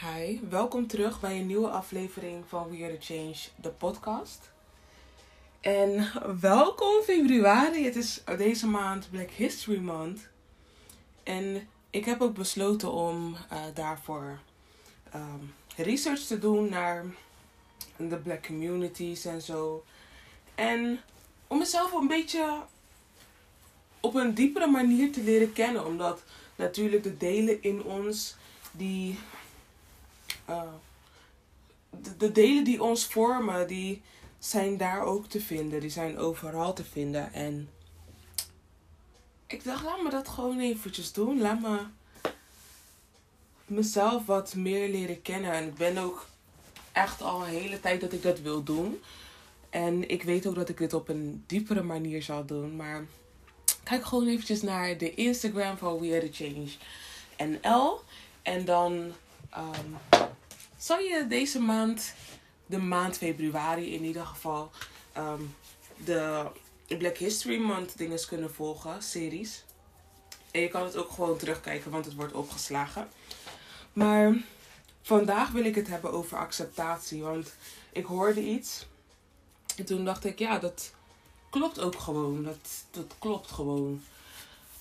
Hi, welkom terug bij een nieuwe aflevering van We Are The Change, de podcast. En welkom februari, het is deze maand Black History Month. En ik heb ook besloten om uh, daarvoor um, research te doen naar de black communities en zo. En om mezelf een beetje op een diepere manier te leren kennen. Omdat natuurlijk de delen in ons die uh, de, de, delen die ons vormen, die zijn daar ook te vinden. Die zijn overal te vinden. En ik dacht, laat me dat gewoon eventjes doen. Laat me mezelf wat meer leren kennen. En ik ben ook echt al een hele tijd dat ik dat wil doen. En ik weet ook dat ik dit op een diepere manier zal doen. Maar kijk gewoon eventjes naar de Instagram van We Are The Change NL. En dan um, zal je deze maand, de maand februari in ieder geval, um, de Black History Month dingen kunnen volgen, series. En je kan het ook gewoon terugkijken, want het wordt opgeslagen. Maar vandaag wil ik het hebben over acceptatie. Want ik hoorde iets. En toen dacht ik, ja, dat klopt ook gewoon. Dat, dat klopt gewoon.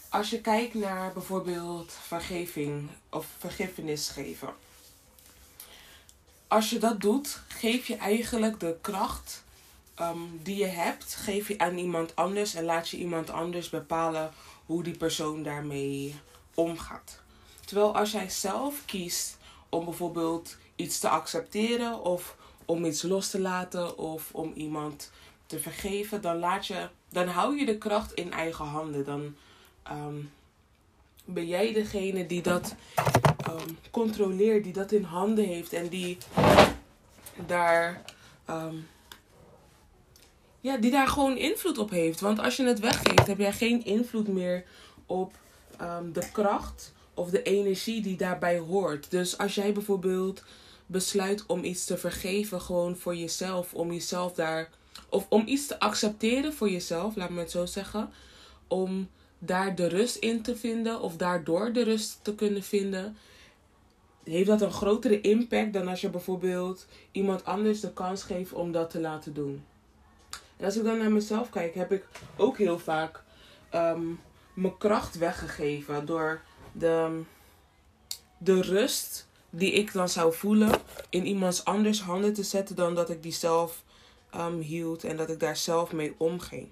Als je kijkt naar bijvoorbeeld vergeving of vergiffenis geven als je dat doet, geef je eigenlijk de kracht um, die je hebt, geef je aan iemand anders en laat je iemand anders bepalen hoe die persoon daarmee omgaat. Terwijl als jij zelf kiest om bijvoorbeeld iets te accepteren of om iets los te laten of om iemand te vergeven, dan, laat je, dan hou je de kracht in eigen handen. Dan um, ben jij degene die dat um, controleert, die dat in handen heeft en die daar, um, ja, die daar gewoon invloed op heeft. Want als je het weggeeft, heb jij geen invloed meer op um, de kracht of de energie die daarbij hoort. Dus als jij bijvoorbeeld besluit om iets te vergeven, gewoon voor jezelf, om jezelf daar, of om iets te accepteren voor jezelf, laat me het zo zeggen, om daar de rust in te vinden of daardoor de rust te kunnen vinden, heeft dat een grotere impact dan als je bijvoorbeeld iemand anders de kans geeft om dat te laten doen. En als ik dan naar mezelf kijk, heb ik ook heel vaak um, mijn kracht weggegeven door de, de rust die ik dan zou voelen in iemands anders handen te zetten dan dat ik die zelf um, hield en dat ik daar zelf mee omging.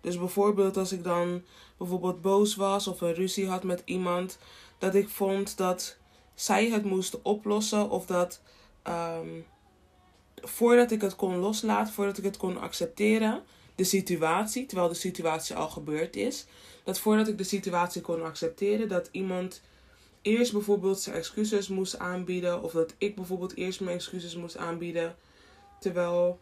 Dus bijvoorbeeld als ik dan bijvoorbeeld boos was of een ruzie had met iemand, dat ik vond dat zij het moest oplossen of dat um, voordat ik het kon loslaten, voordat ik het kon accepteren, de situatie, terwijl de situatie al gebeurd is, dat voordat ik de situatie kon accepteren, dat iemand eerst bijvoorbeeld zijn excuses moest aanbieden of dat ik bijvoorbeeld eerst mijn excuses moest aanbieden, terwijl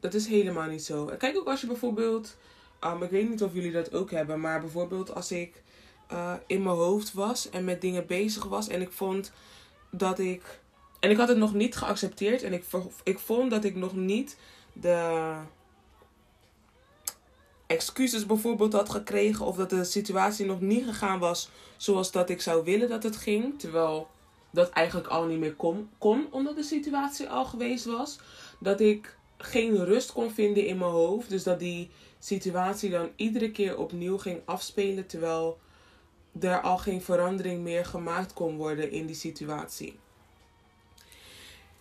dat is helemaal niet zo. Kijk ook als je bijvoorbeeld, um, ik weet niet of jullie dat ook hebben, maar bijvoorbeeld als ik uh, in mijn hoofd was en met dingen bezig was. En ik vond dat ik. En ik had het nog niet geaccepteerd. En ik, ik vond dat ik nog niet de excuses bijvoorbeeld had gekregen. Of dat de situatie nog niet gegaan was zoals dat ik zou willen dat het ging. Terwijl dat eigenlijk al niet meer kon, kon omdat de situatie al geweest was. Dat ik geen rust kon vinden in mijn hoofd. Dus dat die situatie dan iedere keer opnieuw ging afspelen. Terwijl er al geen verandering meer gemaakt kon worden in die situatie.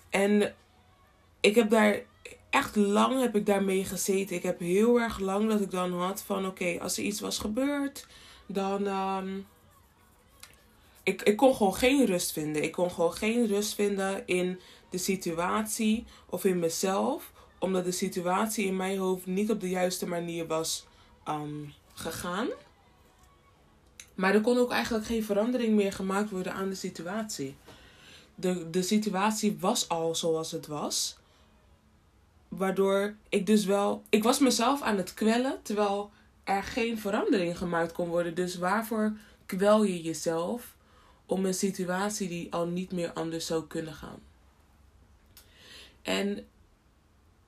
En ik heb daar echt lang heb ik daarmee gezeten. Ik heb heel erg lang dat ik dan had van oké, als er iets was gebeurd, dan. Um, ik, ik kon gewoon geen rust vinden. Ik kon gewoon geen rust vinden in de situatie of in mezelf. Omdat de situatie in mijn hoofd niet op de juiste manier was um, gegaan. Maar er kon ook eigenlijk geen verandering meer gemaakt worden aan de situatie. De, de situatie was al zoals het was. Waardoor ik dus wel. Ik was mezelf aan het kwellen terwijl er geen verandering gemaakt kon worden. Dus waarvoor kwel je jezelf om een situatie die al niet meer anders zou kunnen gaan? En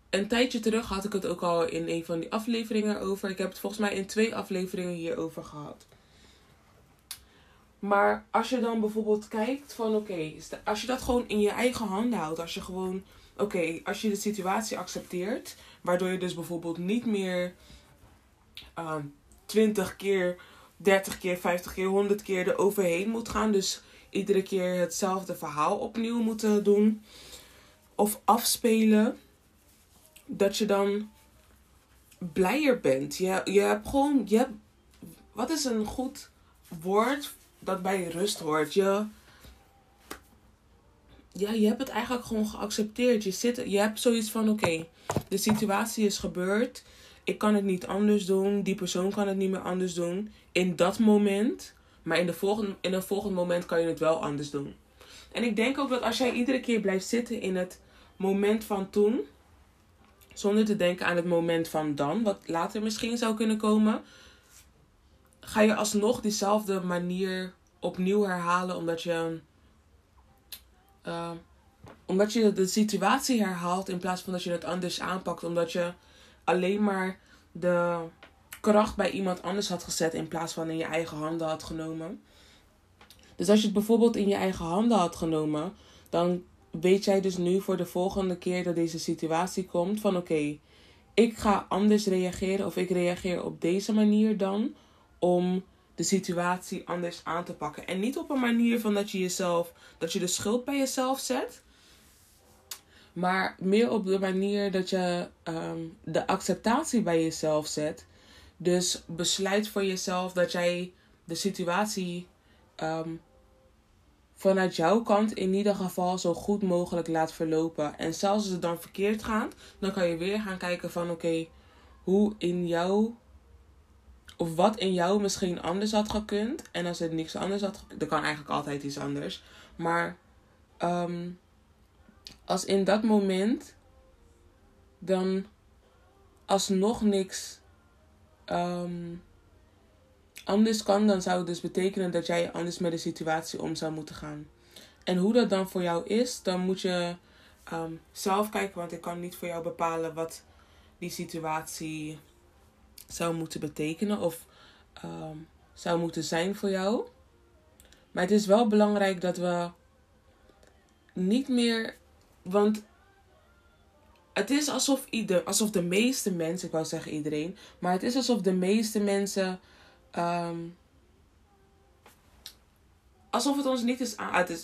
een tijdje terug had ik het ook al in een van die afleveringen over. Ik heb het volgens mij in twee afleveringen hierover gehad Maar als je dan bijvoorbeeld kijkt van oké, als je dat gewoon in je eigen handen houdt, als je gewoon, oké, als je de situatie accepteert, waardoor je dus bijvoorbeeld niet meer uh, 20 keer, 30 keer, 50 keer, 100 keer er overheen moet gaan. Dus iedere keer hetzelfde verhaal opnieuw moeten doen of afspelen. Dat je dan blijer bent. Je, je hebt gewoon, je wat is een goed woord dat bij je rust hoort? Je, ja, je hebt het eigenlijk gewoon geaccepteerd. Je, zit, je hebt zoiets van: oké, de situatie is gebeurd. Ik kan het niet anders doen. Die persoon kan het niet meer anders doen. In dat moment. Maar in, de volgende, in een volgend moment kan je het wel anders doen. En ik denk ook dat als jij iedere keer blijft zitten in het moment van toen. Zonder te denken aan het moment van dan. Wat later misschien zou kunnen komen. Ga je alsnog diezelfde manier opnieuw herhalen. Omdat je uh, omdat je de situatie herhaalt in plaats van dat je het anders aanpakt. Omdat je alleen maar de kracht bij iemand anders had gezet in plaats van in je eigen handen had genomen. Dus als je het bijvoorbeeld in je eigen handen had genomen, dan weet jij dus nu voor de volgende keer dat deze situatie komt van oké, ik ga anders reageren of ik reageer op deze manier dan om de situatie anders aan te pakken. En niet op een manier van dat je jezelf, dat je de schuld bij jezelf zet. Maar meer op de manier dat je ehm, de acceptatie bij jezelf zet. Dus besluit voor jezelf dat jij de situatie ehm, vanuit jouw kant in ieder geval zo goed mogelijk laat verlopen. En zelfs als het dan verkeerd gaat, dan kan je weer gaan kijken van oké, hoe in jou of wat in jou misschien anders had gekund. En als het niks anders had gekund, dan kan eigenlijk altijd iets anders. Maar um, als in dat moment dan alsnog niks um, anders kan, dan zou het dus betekenen dat jij anders met de situatie om zou moeten gaan. En hoe dat dan voor jou is, dan moet je um, zelf kijken, want ik kan niet voor jou bepalen wat die situatie zou moeten betekenen of um, zou moeten zijn voor jou. Maar het is wel belangrijk dat we niet meer. Want het is alsof, ieder, alsof de meeste mensen, ik wou zeggen iedereen, maar het is alsof de meeste mensen. Um, alsof het ons niet is.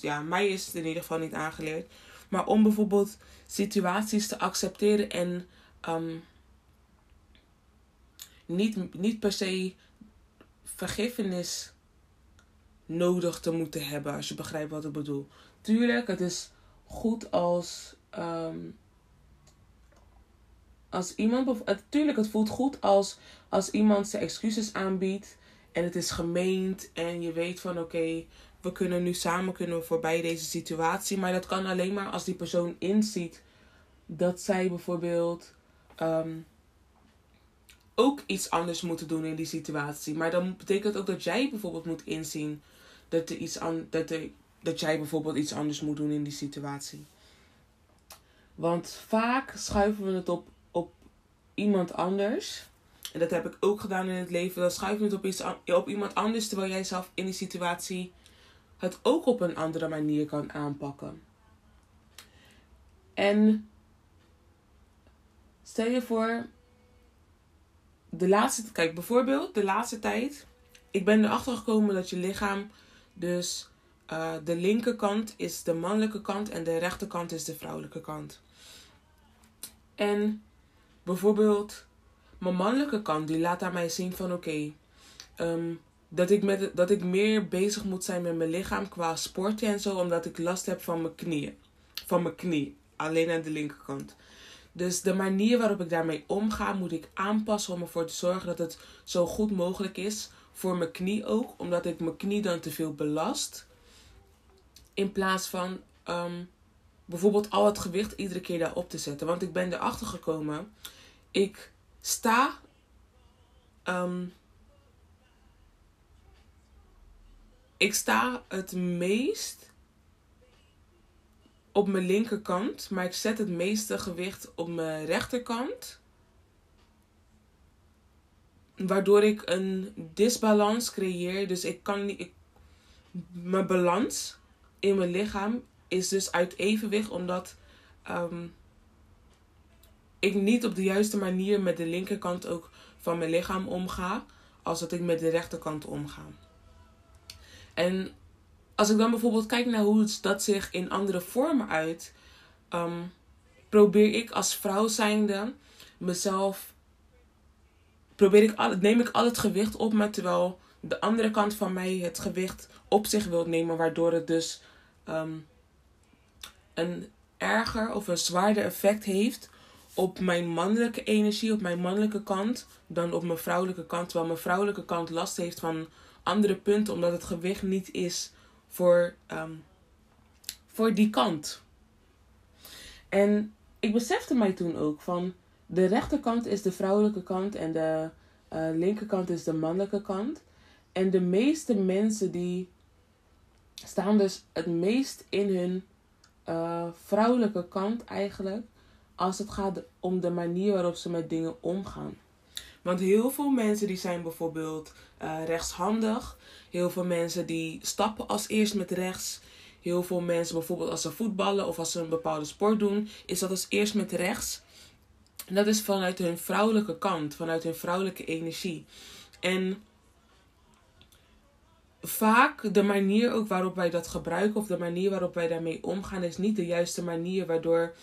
Ja, mij is het in ieder geval niet aangeleerd. Maar om bijvoorbeeld situaties te accepteren en um, niet, niet per se vergiffenis nodig te moeten hebben, als je begrijpt wat ik bedoel. Tuurlijk, het is goed als. Um, als iemand. Tuurlijk, het voelt goed als, als iemand zijn excuses aanbiedt. En het is gemeend. En je weet van oké, we kunnen nu samen kunnen voorbij deze situatie. Maar dat kan alleen maar als die persoon inziet dat zij bijvoorbeeld. Um, ook iets anders moeten doen in die situatie. Maar dan betekent ook dat jij bijvoorbeeld moet inzien dat, er iets aan, dat, er, dat jij bijvoorbeeld iets anders moet doen in die situatie. Want vaak schuiven we het op, op iemand anders. En dat heb ik ook gedaan in het leven. Dan schuiven we het op, iets, op iemand anders terwijl jij zelf in die situatie het ook op een andere manier kan aanpakken. En stel je voor, de laatste, kijk bijvoorbeeld de laatste tijd. Ik ben erachter gekomen dat je lichaam dus uh, de linkerkant is de mannelijke kant en de rechterkant is de vrouwelijke kant. En bijvoorbeeld mijn mannelijke kant die laat aan mij zien van oké, ehm, dat, ik met, dat ik meer bezig moet zijn met mijn lichaam qua sporten en zo, omdat ik last heb van mijn knieën. Van mijn knie, alleen aan de linkerkant. Dus de manier waarop ik daarmee omga, moet ik aanpassen om ervoor te zorgen dat het zo goed mogelijk is. Voor mijn knie ook, omdat ik mijn knie dan te veel belast. In plaats van um, bijvoorbeeld al het gewicht iedere keer daarop te zetten. Want ik ben erachter gekomen. Ik sta. Um, ik sta het meest op mijn linkerkant, maar ik zet het meeste gewicht op mijn rechterkant. Waardoor ik een disbalans creëer. Dus ik kan niet. Ik, mijn balans in mijn lichaam is dus uit evenwicht omdat ehm, ik niet op de juiste manier met de linkerkant ook van mijn lichaam omga, als dat ik met de rechterkant omga. En als ik dan bijvoorbeeld kijk naar hoe dat zich in andere vormen uit, ehm, probeer ik als vrouw zijnde mezelf, probeer ik al, neem ik al het gewicht op, maar terwijl de andere kant van mij het gewicht op zich wil nemen, waardoor het dus ehm, een erger of een zwaarder effect heeft op mijn mannelijke energie, op mijn mannelijke kant, dan op mijn vrouwelijke kant. Terwijl mijn vrouwelijke kant last heeft van andere punten, omdat het gewicht niet is voor, ehm, voor die kant. En ik besefte mij toen ook van de rechterkant is de vrouwelijke kant en de uh, linkerkant is de mannelijke kant. En de meeste mensen die staan dus het meest in hun uh, vrouwelijke kant eigenlijk. Als het gaat om de manier waarop ze met dingen omgaan. Want heel veel mensen die zijn bijvoorbeeld uh, rechtshandig. Heel veel mensen die stappen als eerst met rechts. Heel veel mensen bijvoorbeeld als ze voetballen of als ze een bepaalde sport doen, is dat als eerst met rechts. En dat is vanuit hun vrouwelijke kant, vanuit hun vrouwelijke energie. En vaak de manier ook waarop wij dat gebruiken of de manier waarop wij daarmee omgaan is niet de juiste manier waardoor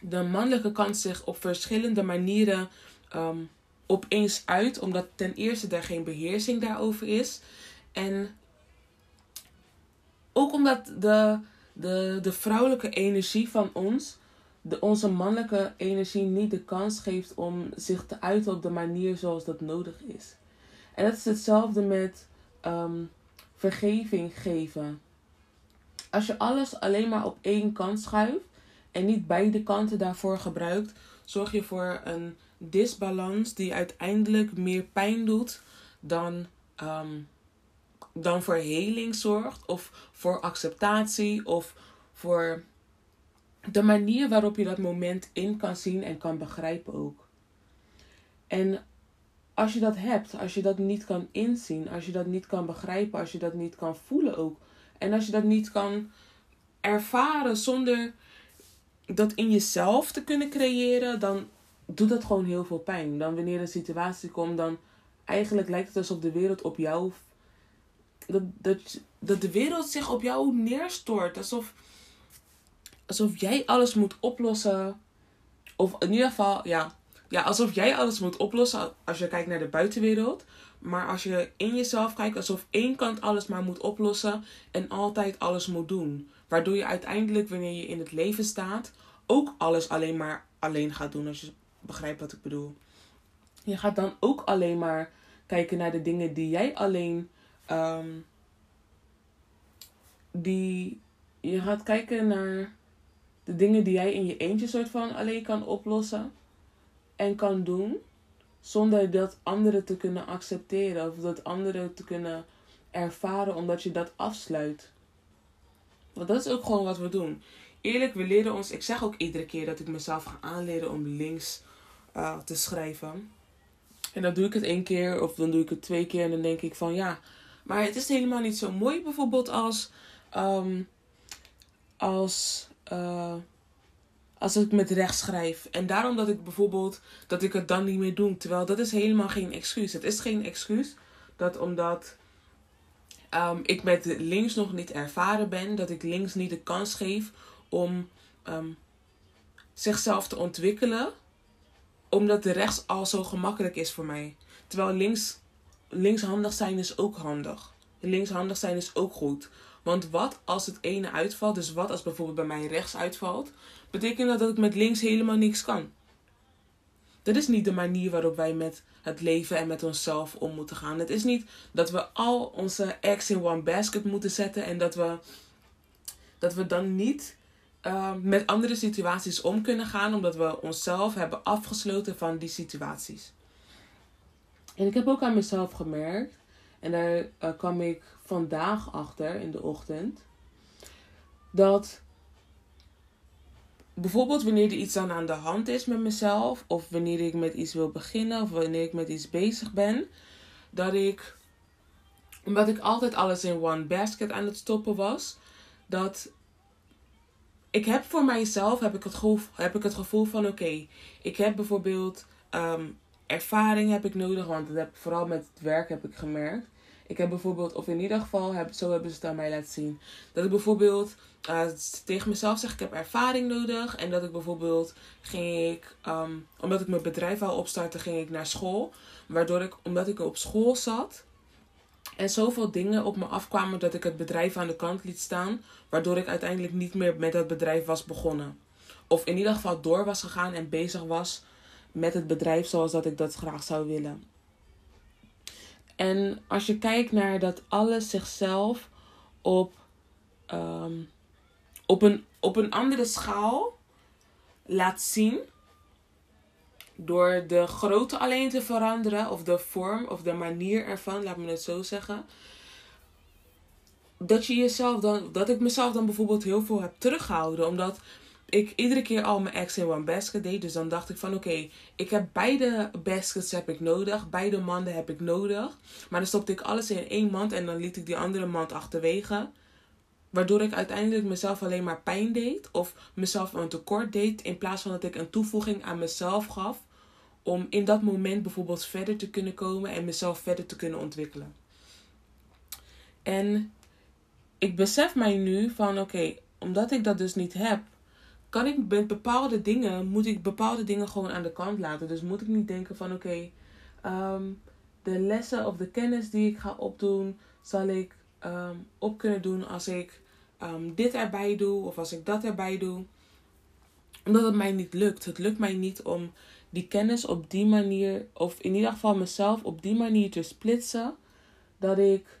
de mannelijke kant zich op verschillende manieren um, opeens uit, omdat ten eerste er geen beheersing daarover is en ook omdat de, de, de vrouwelijke energie van ons de, onze mannelijke energie niet de kans geeft om zich te uiten op de manier zoals dat nodig is. En dat is hetzelfde met um, vergeving geven. Als je alles alleen maar op één kant schuift en niet beide kanten daarvoor gebruikt, zorg je voor een disbalans die uiteindelijk meer pijn doet dan, um, dan voor zorgt, of voor acceptatie, of voor de manier waarop je dat moment in kan zien en kan begrijpen ook. En als je dat hebt, als je dat niet kan inzien, als je dat niet kan begrijpen, als je dat niet kan voelen ook. En als je dat niet kan ervaren zonder dat in jezelf te kunnen creëren, dan doet dat gewoon heel veel pijn. Dan wanneer een situatie komt, dan eigenlijk lijkt het alsof de wereld op jou. Dat, dat, dat de wereld zich op jou neerstort. Alsof, alsof jij alles moet oplossen. Of in ieder geval, ja, ja, alsof jij alles moet oplossen als je kijkt naar de buitenwereld. Maar als je in jezelf kijkt, alsof één kant alles maar moet oplossen en altijd alles moet doen. Waardoor je uiteindelijk, wanneer je in het leven staat, ook alles alleen maar alleen gaat doen. Als je begrijpt wat ik bedoel. Je gaat dan ook alleen maar kijken naar de dingen die jij alleen. Um, die. Je gaat kijken naar de dingen die jij in je eentje soort van alleen kan oplossen en kan doen zonder dat anderen te kunnen accepteren of dat anderen te kunnen ervaren omdat je dat afsluit. Want dat is ook gewoon wat we doen. Eerlijk, we leren ons. Ik zeg ook iedere keer dat ik mezelf ga aanleren om links uh, te schrijven. En dan doe ik het één keer of dan doe ik het twee keer en dan denk ik van ja, maar het is helemaal niet zo mooi bijvoorbeeld als um, als uh, als ik met rechts schrijf. En daarom dat ik bijvoorbeeld dat ik het dan niet meer doe. Terwijl dat is helemaal geen excuus. Het is geen excuus dat omdat um, ik met links nog niet ervaren ben, dat ik links niet de kans geef om um, zichzelf te ontwikkelen. Omdat de rechts al zo gemakkelijk is voor mij. Terwijl links, linkshandig zijn is ook handig. Linkshandig zijn is ook goed. Want wat als het ene uitvalt, dus wat als bijvoorbeeld bij mij rechts uitvalt, betekent dat dat ik met links helemaal niks kan. Dat is niet de manier waarop wij met het leven en met onszelf om moeten gaan. Het is niet dat we al onze eggs in one basket moeten zetten en dat we, dat we dan niet uh, met andere situaties om kunnen gaan, omdat we onszelf hebben afgesloten van die situaties. En ik heb ook aan mezelf gemerkt, en daar uh, kwam ik vandaag achter in de ochtend, dat bijvoorbeeld wanneer er iets dan aan de hand is met mezelf, of wanneer ik met iets wil beginnen, of wanneer ik met iets bezig ben, dat ik omdat ik altijd alles in one basket aan het stoppen was, dat ik heb voor mijzelf heb ik het gevoel, heb ik het gevoel van oké, ik heb bijvoorbeeld ehm, ervaring heb ik nodig, want dat heb, vooral met het werk heb ik gemerkt. Ik heb bijvoorbeeld, of in ieder geval, heb, zo hebben ze het aan mij laten zien. Dat ik bijvoorbeeld uh, tegen mezelf zeg, ik heb ervaring nodig. En dat ik bijvoorbeeld ging ik, ehm, omdat ik mijn bedrijf wou opstarten, ging ik naar school. Waardoor ik, omdat ik op school zat, en zoveel dingen op me afkwamen dat ik het bedrijf aan de kant liet staan. Waardoor ik uiteindelijk niet meer met het bedrijf was begonnen. Of in ieder geval door was gegaan en bezig was met het bedrijf zoals dat ik dat graag zou willen. En als je kijkt naar dat alles zichzelf op, ehm, op, een, op een andere schaal laat zien. Door de grootte alleen te veranderen, of de vorm of de manier ervan, laat me het zo zeggen. Dat je jezelf dan, dat ik mezelf dan bijvoorbeeld heel veel heb teruggehouden. Omdat ik iedere keer al mijn ex in one basket deed. Dus dan dacht ik van oké, ik heb beide baskets heb ik nodig. Beide manden heb ik nodig. Maar dan stopte ik alles in één mand en dan liet ik die andere mand achterwege. Waardoor ik uiteindelijk mezelf alleen maar pijn deed. Of mezelf een tekort deed. In plaats van dat ik een toevoeging aan mezelf gaf. Om in dat moment bijvoorbeeld verder te kunnen komen en mezelf verder te kunnen ontwikkelen. En ik besef mij nu van oké, omdat ik dat dus niet heb kan ik met bepaalde dingen, moet ik bepaalde dingen gewoon aan de kant laten. Dus moet ik niet denken van oké, ehm, de lessen of de kennis die ik ga opdoen, zal ik ehm, op kunnen doen als ik um, dit erbij doe of als ik dat erbij doe. Omdat het mij niet lukt. Het lukt mij niet om die kennis op die manier, of in ieder geval mezelf op die manier te splitsen, dat ik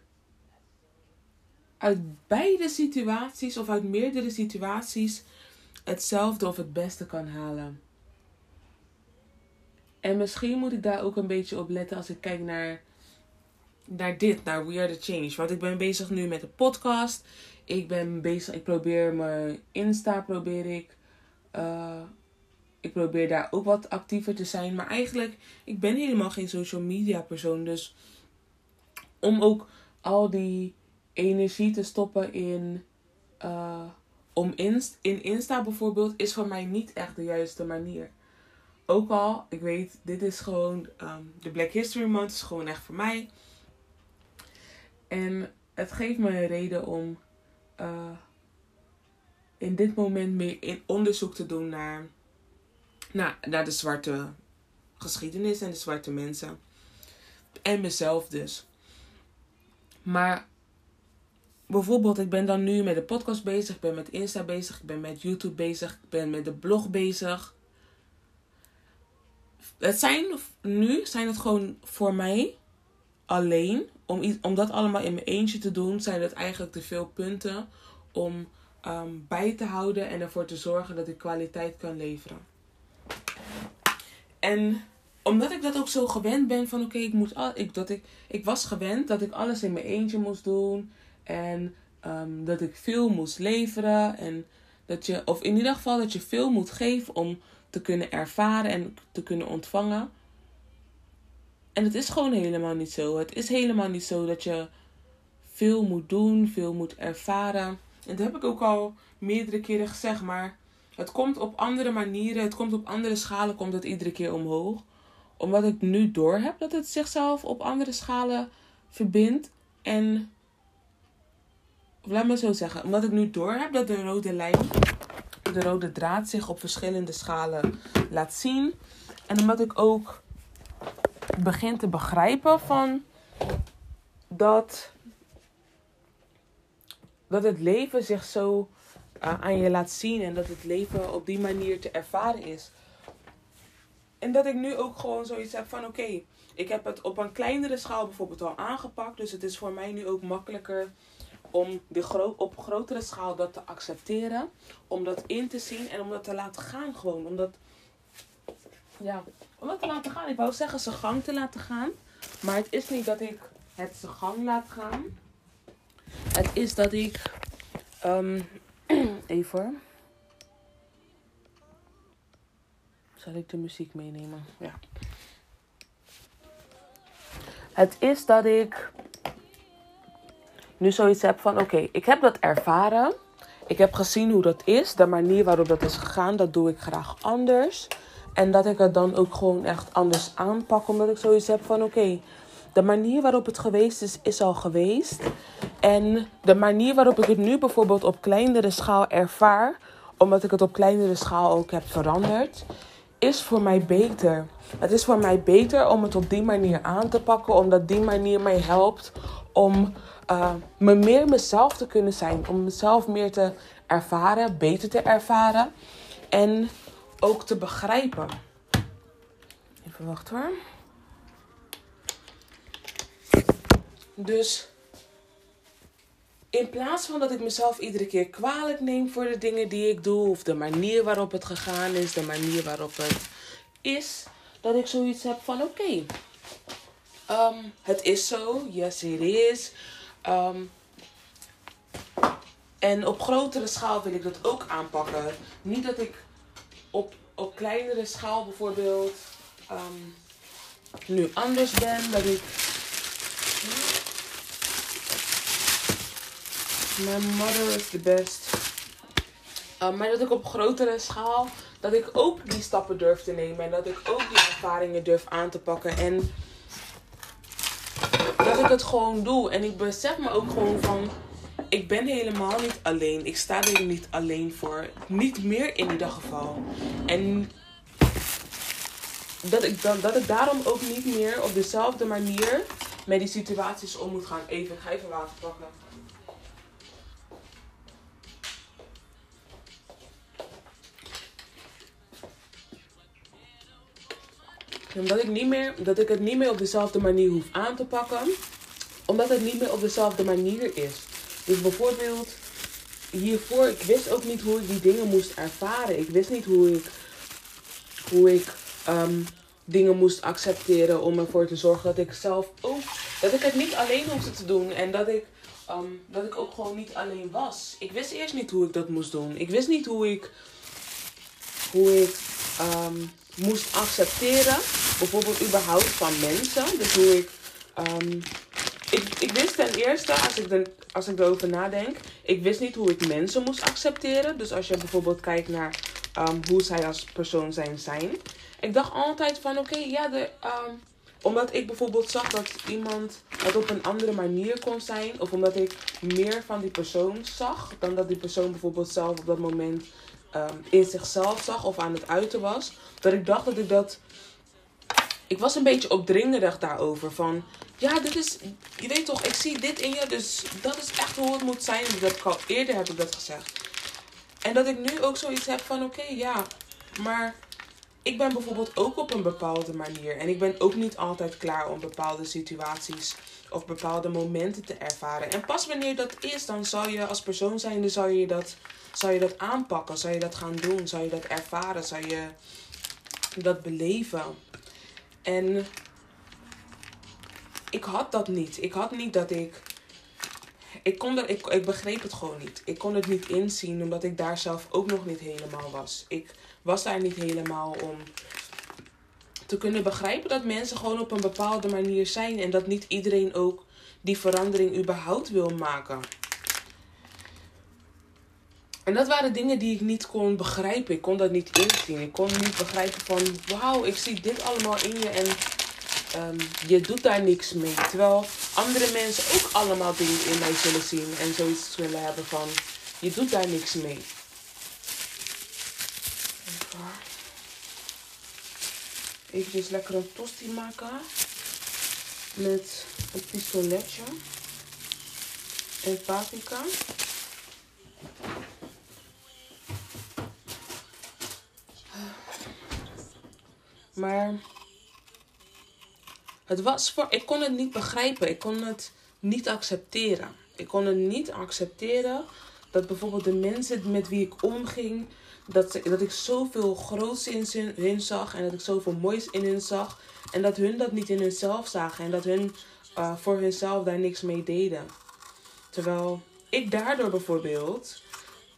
uit beide situaties of uit meerdere situaties hetzelfde of het beste kan halen. En misschien moet ik daar ook een beetje op letten als ik kijk naar, naar dit, naar We Are The Change. Want ik ben bezig nu met de podcast. Ik ben bezig, ik probeer mijn Insta, probeer ik. Uh, ik probeer daar ook wat actiever te zijn. Maar eigenlijk, ik ben helemaal geen social media persoon. Dus om ook al die energie te stoppen in... Uh, om inst in Insta bijvoorbeeld is voor mij niet echt de juiste manier. Ook al, ik weet, dit is gewoon, um, de Black History Month is gewoon echt voor mij. En het geeft me een reden om uh, in dit moment meer in onderzoek te doen naar, naar, naar de zwarte geschiedenis en de zwarte mensen. En mezelf dus. Maar bijvoorbeeld, ik ben dan nu met de podcast bezig, ik ben met Insta bezig, ik ben met YouTube bezig, ik ben met de blog bezig. Het zijn, nu zijn het gewoon voor mij alleen. Om, om dat allemaal in mijn eentje te doen, zijn het eigenlijk te veel punten om ehm, bij te houden en ervoor te zorgen dat ik kwaliteit kan leveren. En omdat ik dat ook zo gewend ben van oké, ik moet al, ik, dat ik, ik was gewend dat ik alles in mijn eentje moest doen. En um, dat ik veel moest leveren. En dat je, of in ieder geval dat je veel moet geven om te kunnen ervaren en te kunnen ontvangen. En het is gewoon helemaal niet zo. Het is helemaal niet zo dat je veel moet doen, veel moet ervaren. En dat heb ik ook al meerdere keren gezegd, maar het komt op andere manieren, het komt op andere schalen, komt het iedere keer omhoog. Omdat ik nu door heb dat het zichzelf op andere schalen verbindt. En laat me zo zeggen, omdat ik nu door heb dat de rode lijn, de rode draad zich op verschillende schalen laat zien. En omdat ik ook begin te begrijpen van dat, dat het leven zich zo aan je laat zien en dat het leven op die manier te ervaren is. En dat ik nu ook gewoon zoiets heb van oké, ik heb het op een kleinere schaal bijvoorbeeld al aangepakt. Dus het is voor mij nu ook makkelijker om de gro op grotere schaal dat te accepteren. Om dat in te zien en om dat te laten gaan gewoon. Om dat, ja, om dat te laten gaan. Ik wou zeggen zijn gang te laten gaan. Maar het is niet dat ik het zijn gang laat gaan. Het is dat ik... Um, even Zal ik de muziek meenemen? Ja. Het is dat ik nu zoiets heb van: oké, ik heb dat ervaren. Ik heb gezien hoe dat is. De manier waarop dat is gegaan, dat doe ik graag anders. En dat ik het dan ook gewoon echt anders aanpak. Omdat ik zoiets heb van: oké, de manier waarop het geweest is, is al geweest. En de manier waarop ik het nu bijvoorbeeld op kleinere schaal ervaar, omdat ik het op kleinere schaal ook heb veranderd, is voor mij beter. Het is voor mij beter om het op die manier aan te pakken, omdat die manier mij helpt om uh, me meer mezelf te kunnen zijn. Om mezelf meer te ervaren, beter te ervaren en ook te begrijpen. Even wachten hoor. Dus in plaats van dat ik mezelf iedere keer kwalijk neem voor de dingen die ik doe, of de manier waarop het gegaan is, de manier waarop het is, dat ik zoiets heb van: oké, ehm, het is zo, yes, it is. Ehm, en op grotere schaal wil ik dat ook aanpakken. Niet dat ik op, op kleinere schaal bijvoorbeeld ehm, nu anders ben, dat ik My mother is the best. Uh, maar dat ik op grotere schaal, dat ik ook die stappen durf te nemen. En dat ik ook die ervaringen durf aan te pakken. En dat ik het gewoon doe. En ik besef me ook gewoon van, ik ben helemaal niet alleen. Ik sta er niet alleen voor. Niet meer in ieder geval. En dat ik, dat, dat ik daarom ook niet meer op dezelfde manier met die situaties om moet gaan. Even, ik ga even water pakken. Omdat ik, niet meer, dat ik het niet meer op dezelfde manier hoef aan te pakken. Omdat het niet meer op dezelfde manier is. Dus bijvoorbeeld, hiervoor, ik wist ook niet hoe ik die dingen moest ervaren. Ik wist niet hoe ik, hoe ik ehm, dingen moest accepteren om ervoor te zorgen dat ik zelf ook, dat ik het niet alleen hoefde te doen. En dat ik, ehm, dat ik ook gewoon niet alleen was. Ik wist eerst niet hoe ik dat moest doen. Ik wist niet hoe ik, hoe ik ehm, moest accepteren. Bijvoorbeeld überhaupt van mensen. Dus hoe ik... Um, ik, ik wist ten eerste, als ik, de, als ik erover nadenk, ik wist niet hoe ik mensen moest accepteren. Dus als je bijvoorbeeld kijkt naar um, hoe zij als persoon zijn zijn. Ik dacht altijd van oké, ja, de, um, omdat ik bijvoorbeeld zag dat iemand het op een andere manier kon zijn. Of omdat ik meer van die persoon zag dan dat die persoon bijvoorbeeld zelf op dat moment um, in zichzelf zag of aan het uiten was. Dat ik dacht dat ik dat. Ik was een beetje opdringerig daarover. Van ja, dit is. Je weet toch, ik zie dit in je. Dus dat is echt hoe het moet zijn. Dat ik al eerder heb ik dat gezegd. En dat ik nu ook zoiets heb van oké, ja. Maar ik ben bijvoorbeeld ook op een bepaalde manier. En ik ben ook niet altijd klaar om bepaalde situaties of bepaalde momenten te ervaren. En pas wanneer dat is, dan zal je als persoon zijnde, zal je dat, zal je dat aanpakken. Zal je dat gaan doen. Zal je dat ervaren. Zal je dat beleven. En ik had dat niet. Ik had niet dat ik. Ik, kon dat, ik, ik begreep het gewoon niet. Ik kon het niet inzien omdat ik daar zelf ook nog niet helemaal was. Ik was daar niet helemaal om te kunnen begrijpen dat mensen gewoon op een bepaalde manier zijn en dat niet iedereen ook die verandering überhaupt wil maken. En dat waren dingen die ik niet kon begrijpen. Ik kon dat niet inzien. Ik kon niet begrijpen van, wauw, ik zie dit allemaal in je en um, je doet daar niks mee. Terwijl andere mensen ook allemaal dingen in mij zullen zien en zoiets zullen hebben van, je doet daar niks mee. Even lekker een tosti maken met een pistoletje en paprika. Maar het was voor. Ik kon het niet begrijpen. Ik kon het niet accepteren. Ik kon het niet accepteren dat bijvoorbeeld de mensen met wie ik omging. Dat, dat ik zoveel groots in hun zag. En dat ik zoveel moois in hun zag. En dat hun dat niet in hunzelf zagen. En dat hun uh, voor hunzelf daar niks mee deden. Terwijl ik daardoor bijvoorbeeld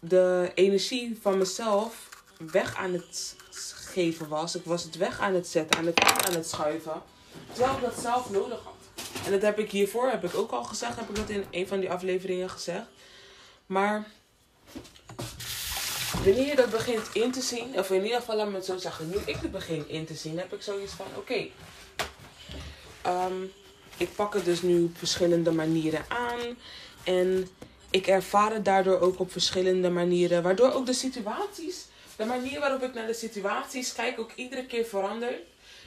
de energie van mezelf weg aan het was. Ik was het weg aan het zetten, aan het aan het schuiven. Terwijl ik dat zelf nodig had. En dat heb ik hiervoor, heb ik ook al gezegd, heb ik dat in een van die afleveringen gezegd. Maar wanneer je dat begint in te zien, of in ieder geval laat me zo zeggen, nu ik het begin in te zien, heb ik zoiets van: oké, ehm, ik pak het dus nu op verschillende manieren aan. En ik ervaar het daardoor ook op verschillende manieren, waardoor ook de situaties, de manier waarop ik naar de situaties kijk, ook iedere keer verandert.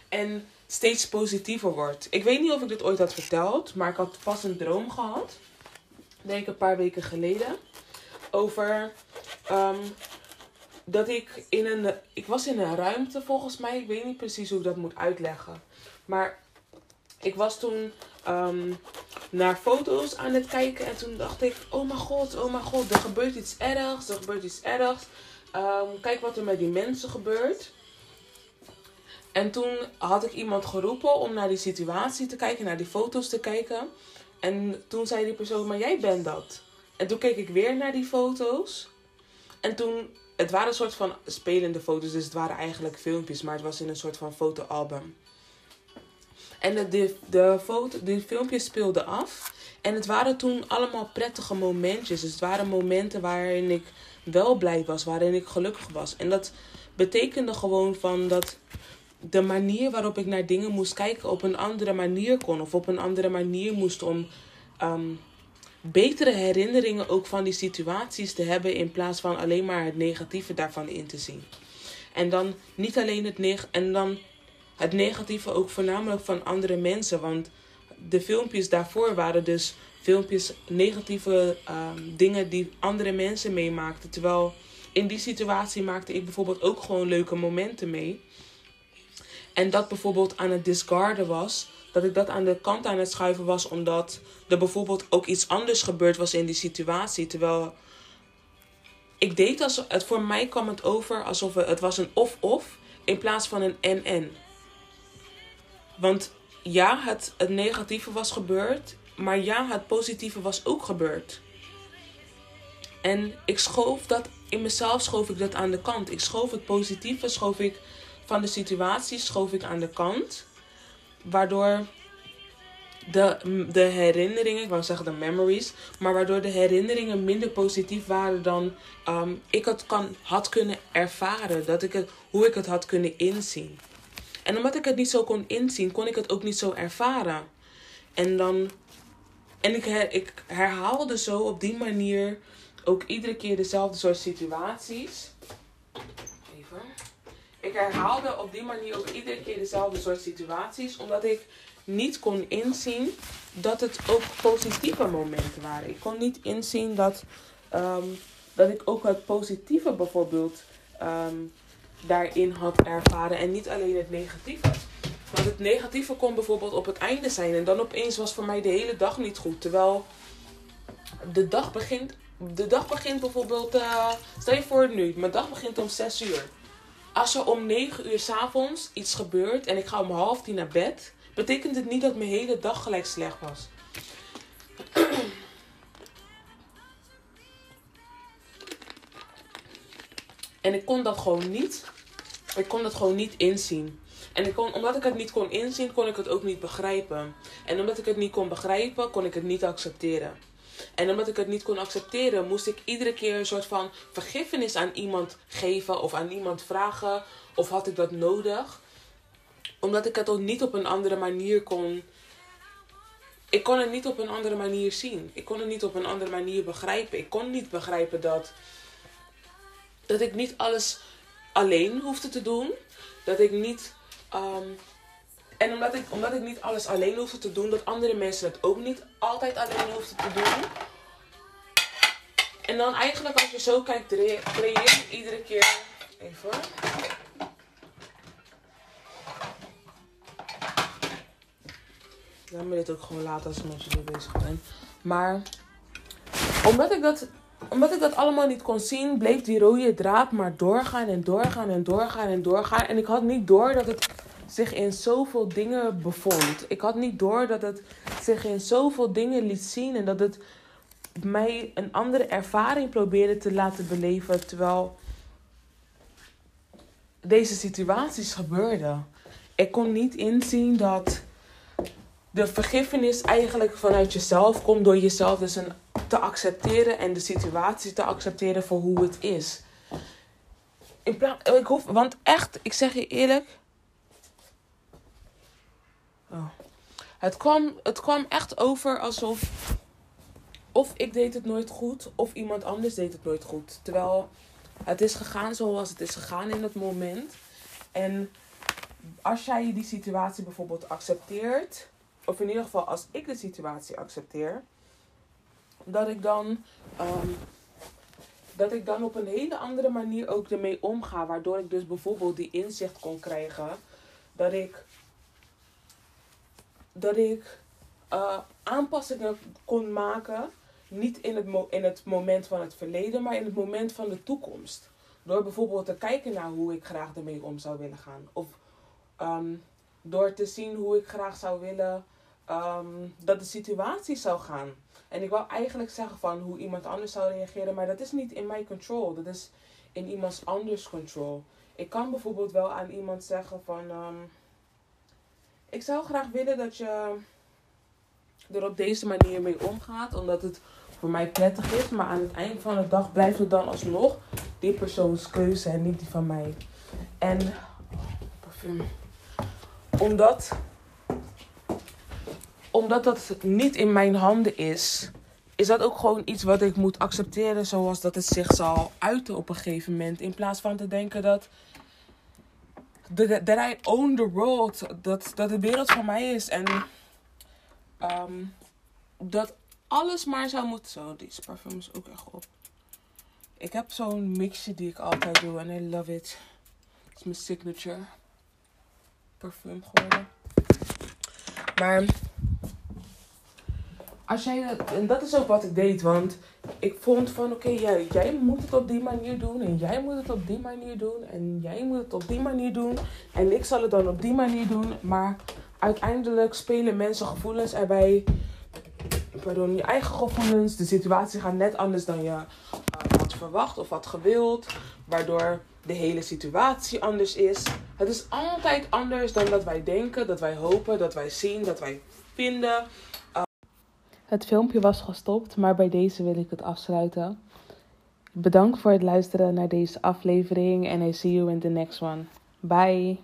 En steeds positiever wordt. Ik weet niet of ik dit ooit had verteld, maar ik had pas een droom gehad. Denk ik een paar weken geleden. Over ehm, dat ik in een. Ik was in een ruimte volgens mij. Ik weet niet precies hoe ik dat moet uitleggen. Maar ik was toen ehm, naar foto's aan het kijken. En toen dacht ik: Oh mijn god, oh mijn god, er gebeurt iets ergs. Er gebeurt iets ergs. Ehm, kijk wat er met die mensen gebeurt. En toen had ik iemand geroepen om naar die situatie te kijken, naar die foto's te kijken. En toen zei die persoon, maar jij bent dat. En toen keek ik weer naar die foto's. En toen, het waren een soort van spelende foto's, dus het waren eigenlijk filmpjes, maar het was in een soort van fotoalbum. En de, de, de, foto, de filmpjes speelden af. En het waren toen allemaal prettige momentjes. Dus het waren momenten waarin ik wel blij was, waarin ik gelukkig was. En dat betekende gewoon van dat de manier waarop ik naar dingen moest kijken op een andere manier kon. Of op een andere manier moest om ehm, betere herinneringen ook van die situaties te hebben. In plaats van alleen maar het negatieve daarvan in te zien. En dan niet alleen het, neg en dan het negatieve ook voornamelijk van andere mensen. Want de filmpjes daarvoor waren dus filmpjes, negatieve ehm, dingen die andere mensen meemaakten. Terwijl in die situatie maakte ik bijvoorbeeld ook gewoon leuke momenten mee. En dat bijvoorbeeld aan het discarden was. Dat ik dat aan de kant aan het schuiven was. Omdat er bijvoorbeeld ook iets anders gebeurd was in die situatie. Terwijl ik deed alsof het voor mij kwam het over alsof het was een of-of in plaats van een en-en. Want ja, het negatieve was gebeurd. Maar ja, het positieve was ook gebeurd. En ik schoof dat in mezelf schoof ik dat aan de kant. Ik schoof het positieve, schoof ik van de situatie schoof ik aan de kant. Waardoor de, de herinneringen, ik wou zeggen de memories, maar waardoor de herinneringen minder positief waren dan um, ik het kan, had kunnen ervaren. Dat ik het, hoe ik het had kunnen inzien. En omdat ik het niet zo kon inzien, kon ik het ook niet zo ervaren. En dan. En ik, ik herhaalde zo op die manier ook iedere keer dezelfde soort situaties. Even. Ik herhaalde op die manier ook iedere keer dezelfde soort situaties, omdat ik niet kon inzien dat het ook positieve momenten waren. Ik kon niet inzien dat, um, dat ik ook het positieve bijvoorbeeld um, daarin had ervaren en niet alleen het negatieve. Want het negatieve kon bijvoorbeeld op het einde zijn en dan opeens was voor mij de hele dag niet goed. Terwijl de dag begint, de dag begint bijvoorbeeld, uh, stel je voor nu, mijn dag begint om 6 uur. Als er om 9 uur s avonds iets gebeurt en ik ga om half tien naar bed, betekent het niet dat mijn hele dag gelijk slecht was. en ik kon dat gewoon niet. Ik kon dat gewoon niet inzien. En ik kon, omdat ik het niet kon inzien, kon ik het ook niet begrijpen. En omdat ik het niet kon begrijpen, kon ik het niet accepteren. En omdat ik het niet kon accepteren, moest ik iedere keer een soort van vergiffenis aan iemand geven of aan iemand vragen. Of had ik dat nodig? Omdat ik het ook niet op een andere manier kon. Ik kon het niet op een andere manier zien. Ik kon het niet op een andere manier begrijpen. Ik kon niet begrijpen dat. Dat ik niet alles alleen hoefde te doen. Dat ik niet. Um, en omdat ik, omdat ik niet alles alleen hoefde te doen, dat andere mensen het ook niet altijd alleen hoefden te doen. En dan eigenlijk als je zo kijkt, creëer je iedere keer... Even Laat me dit ook gewoon laten als ik met bezig ben. Maar omdat ik dat omdat ik dat allemaal niet kon zien, bleef die rode draad maar doorgaan en doorgaan en doorgaan en doorgaan. En ik had niet door dat het zich in zoveel dingen bevond. Ik had niet door dat het zich in zoveel dingen liet zien en dat het mij een andere ervaring probeerde te laten beleven terwijl deze situaties gebeurden. Ik kon niet inzien dat de vergiffenis eigenlijk vanuit jezelf komt door jezelf dus een, te accepteren en de situatie te accepteren voor hoe het is. In plaats, ik hoef, want echt, ik zeg je eerlijk. Oh. Het, kwam, het kwam echt over alsof. Of ik deed het nooit goed, of iemand anders deed het nooit goed. Terwijl het is gegaan zoals het is gegaan in het moment. En als jij die situatie bijvoorbeeld accepteert, of in ieder geval als ik de situatie accepteer, dat ik dan, ehm, dat ik dan op een hele andere manier ook ermee omga. Waardoor ik dus bijvoorbeeld die inzicht kon krijgen dat ik, dat ik uh, aanpassingen kon maken. Niet in het, in het moment van het verleden, maar in het moment van de toekomst. Door bijvoorbeeld te kijken naar hoe ik graag ermee om zou willen gaan. Of ehm, door te zien hoe ik graag zou willen Ehm, dat de situatie zou gaan. En ik wou eigenlijk zeggen van hoe iemand anders zou reageren, maar dat is niet in mijn control. Dat is in iemands anders control. Ik kan bijvoorbeeld wel aan iemand zeggen van, ehm, ik zou graag willen dat je er op deze manier mee omgaat, omdat het voor mij prettig is. Maar aan het eind van de dag blijft het dan alsnog die persoons keuze en niet die van mij. En parfum. Omdat omdat dat niet in mijn handen is, is dat ook gewoon iets wat ik moet accepteren zoals dat het zich zal uiten op een gegeven moment. In plaats van te denken dat. Dat I own the world. Dat, dat de wereld van mij is. En um, dat alles maar zou moeten. Zo, die parfum is ook echt op. Ik heb zo'n mixje die ik altijd doe en I love it. Het is mijn signature parfum geworden. Maar als jij en dat is ook wat ik deed, want ik vond van oké, jij, jij moet het op die manier doen en jij moet het op die manier doen en jij moet het op die manier doen en ik zal het dan op die manier doen, maar uiteindelijk spelen mensen gevoelens erbij, pardon, je eigen gevoelens, de situatie gaat net anders dan je uh, had verwacht of had gewild, waardoor de hele situatie anders is. Het is altijd anders dan dat wij denken, dat wij hopen, dat wij zien, dat wij vinden. Het filmpje was gestopt, maar bij deze wil ik het afsluiten. Bedankt voor het luisteren naar deze aflevering en I see you in the next one. Bye!